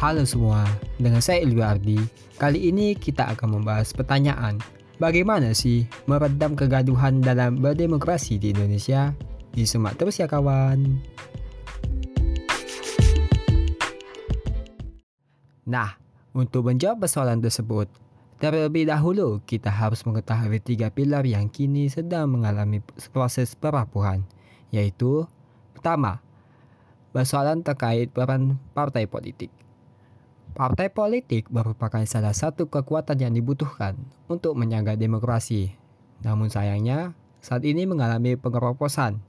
Halo semua, dengan saya Ilwi Ardi. Kali ini kita akan membahas pertanyaan, bagaimana sih meredam kegaduhan dalam berdemokrasi di Indonesia? Disimak terus ya kawan. Nah, untuk menjawab persoalan tersebut, terlebih dahulu kita harus mengetahui tiga pilar yang kini sedang mengalami proses perapuhan, yaitu pertama, persoalan terkait peran partai politik. Partai politik merupakan salah satu kekuatan yang dibutuhkan untuk menjaga demokrasi. Namun sayangnya, saat ini mengalami pengeroposan.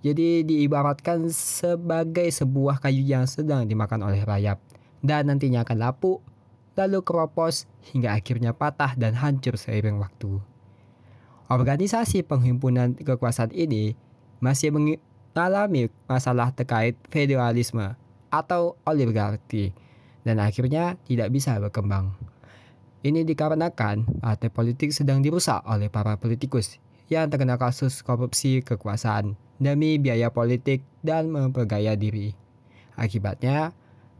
Jadi diibaratkan sebagai sebuah kayu yang sedang dimakan oleh rayap dan nantinya akan lapuk, lalu keropos hingga akhirnya patah dan hancur seiring waktu. Organisasi penghimpunan kekuasaan ini masih mengalami masalah terkait federalisme atau oligarki dan akhirnya tidak bisa berkembang. Ini dikarenakan partai politik sedang dirusak oleh para politikus yang terkena kasus korupsi kekuasaan demi biaya politik dan mempergaya diri. Akibatnya,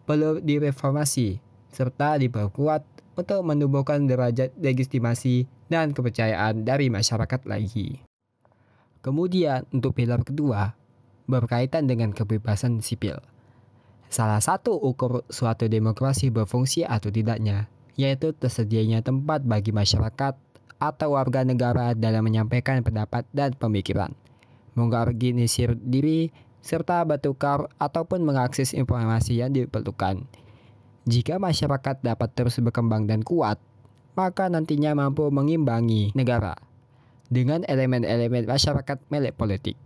perlu direformasi serta diperkuat untuk menumbuhkan derajat legitimasi dan kepercayaan dari masyarakat lagi. Kemudian untuk pilar kedua, berkaitan dengan kebebasan sipil. Salah satu ukur suatu demokrasi berfungsi atau tidaknya, yaitu tersedianya tempat bagi masyarakat atau warga negara dalam menyampaikan pendapat dan pemikiran, mengorganisir diri, serta bertukar ataupun mengakses informasi yang diperlukan. Jika masyarakat dapat terus berkembang dan kuat, maka nantinya mampu mengimbangi negara dengan elemen-elemen masyarakat melek politik.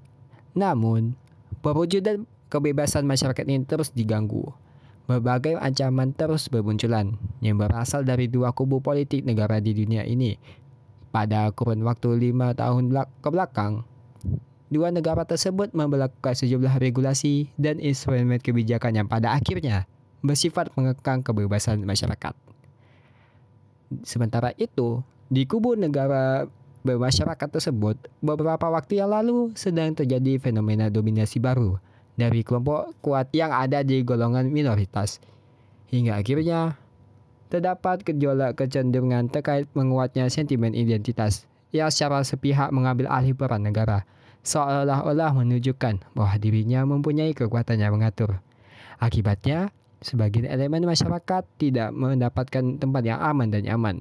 Namun, perwujudan kebebasan masyarakat ini terus diganggu. Berbagai ancaman terus bermunculan yang berasal dari dua kubu politik negara di dunia ini. Pada kurun waktu lima tahun ke belakang, dua negara tersebut memperlakukan sejumlah regulasi dan instrumen kebijakan yang pada akhirnya bersifat mengekang kebebasan masyarakat. Sementara itu, di kubu negara bermasyarakat tersebut, beberapa waktu yang lalu sedang terjadi fenomena dominasi baru dari kelompok kuat yang ada di golongan minoritas. Hingga akhirnya terdapat gejolak kecenderungan terkait menguatnya sentimen identitas yang secara sepihak mengambil alih peran negara, seolah-olah menunjukkan bahwa dirinya mempunyai kekuatan yang mengatur. Akibatnya, sebagian elemen masyarakat tidak mendapatkan tempat yang aman dan nyaman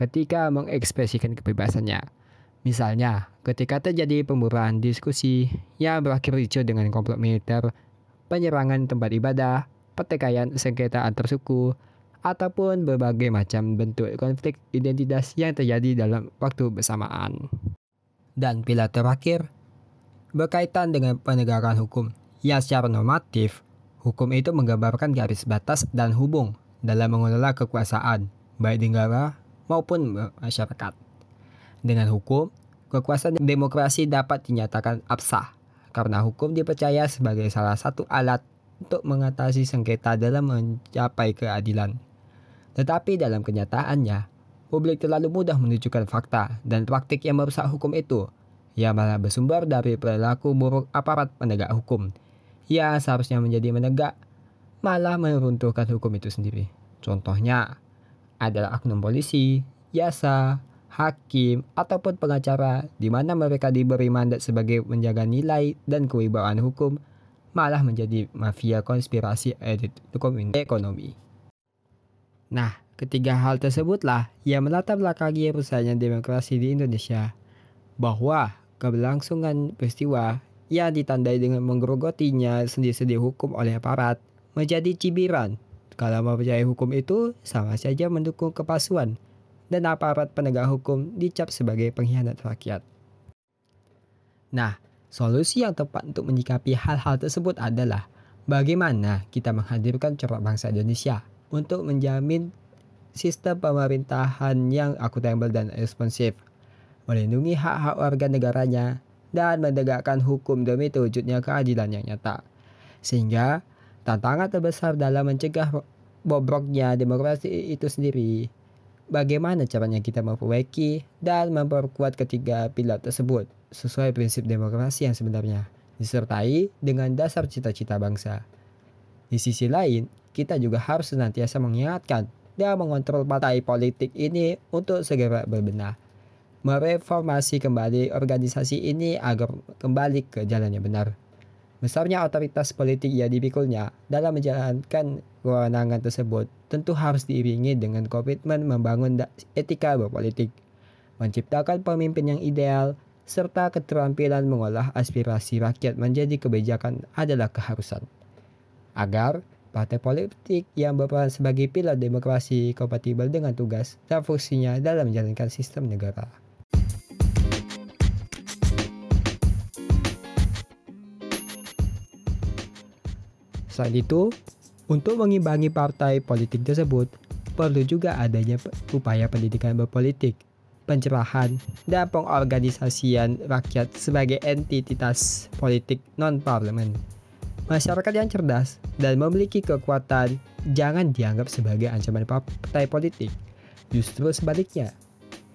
ketika mengekspresikan kebebasannya. Misalnya, ketika terjadi pemburuan diskusi yang berakhir ricuh dengan komplot militer, penyerangan tempat ibadah, pertikaian sengketa antar suku, ataupun berbagai macam bentuk konflik identitas yang terjadi dalam waktu bersamaan. Dan pilar terakhir, berkaitan dengan penegakan hukum, yang secara normatif, hukum itu menggambarkan garis batas dan hubung dalam mengelola kekuasaan, baik di negara maupun masyarakat. Dengan hukum, kekuasaan demokrasi dapat dinyatakan absah karena hukum dipercaya sebagai salah satu alat untuk mengatasi sengketa dalam mencapai keadilan. Tetapi dalam kenyataannya, publik terlalu mudah menunjukkan fakta dan praktik yang merusak hukum itu, yang malah bersumber dari perilaku buruk aparat penegak hukum, yang seharusnya menjadi menegak, malah meruntuhkan hukum itu sendiri. Contohnya adalah oknum polisi, jasa, hakim, ataupun pengacara di mana mereka diberi mandat sebagai menjaga nilai dan kewibawaan hukum malah menjadi mafia konspirasi edit ekonomi. Nah, ketiga hal tersebutlah yang melatar belakangi persaingan demokrasi di Indonesia bahwa keberlangsungan peristiwa yang ditandai dengan menggerogotinya sendi-sendi hukum oleh aparat menjadi cibiran. Kalau mempercayai hukum itu sama saja mendukung kepalsuan dan aparat penegak hukum dicap sebagai pengkhianat rakyat. Nah, solusi yang tepat untuk menyikapi hal-hal tersebut adalah bagaimana kita menghadirkan corak bangsa Indonesia untuk menjamin sistem pemerintahan yang akuntabel dan responsif, melindungi hak-hak warga negaranya, dan menegakkan hukum demi terwujudnya keadilan yang nyata. Sehingga tantangan terbesar dalam mencegah bobroknya demokrasi itu sendiri bagaimana caranya kita memperbaiki dan memperkuat ketiga pilar tersebut sesuai prinsip demokrasi yang sebenarnya, disertai dengan dasar cita-cita bangsa. Di sisi lain, kita juga harus senantiasa mengingatkan dan mengontrol partai politik ini untuk segera berbenah. Mereformasi kembali organisasi ini agar kembali ke jalan yang benar. Besarnya otoritas politik yang dipikulnya dalam menjalankan kewenangan tersebut tentu harus diiringi dengan komitmen membangun etika berpolitik, menciptakan pemimpin yang ideal, serta keterampilan mengolah aspirasi rakyat menjadi kebijakan adalah keharusan. Agar partai politik yang berperan sebagai pilar demokrasi kompatibel dengan tugas dan fungsinya dalam menjalankan sistem negara. Selain itu, untuk mengimbangi partai politik tersebut, perlu juga adanya upaya pendidikan berpolitik, pencerahan, dan pengorganisasian rakyat sebagai entitas politik non-parlemen. Masyarakat yang cerdas dan memiliki kekuatan jangan dianggap sebagai ancaman partai politik. Justru sebaliknya,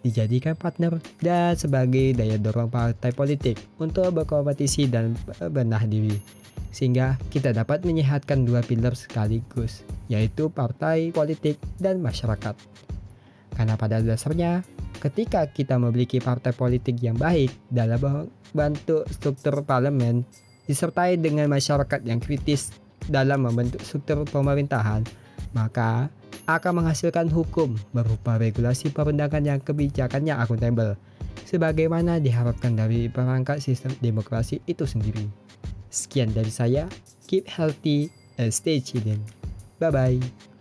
dijadikan partner dan sebagai daya dorong partai politik untuk berkompetisi dan benah diri sehingga kita dapat menyehatkan dua pilar sekaligus, yaitu partai politik dan masyarakat. Karena pada dasarnya, ketika kita memiliki partai politik yang baik dalam membantu struktur parlemen, disertai dengan masyarakat yang kritis dalam membentuk struktur pemerintahan, maka akan menghasilkan hukum berupa regulasi perundangan yang kebijakannya akuntabel, sebagaimana diharapkan dari perangkat sistem demokrasi itu sendiri. Sekian dari saya. Keep healthy and stay chilling. Bye bye.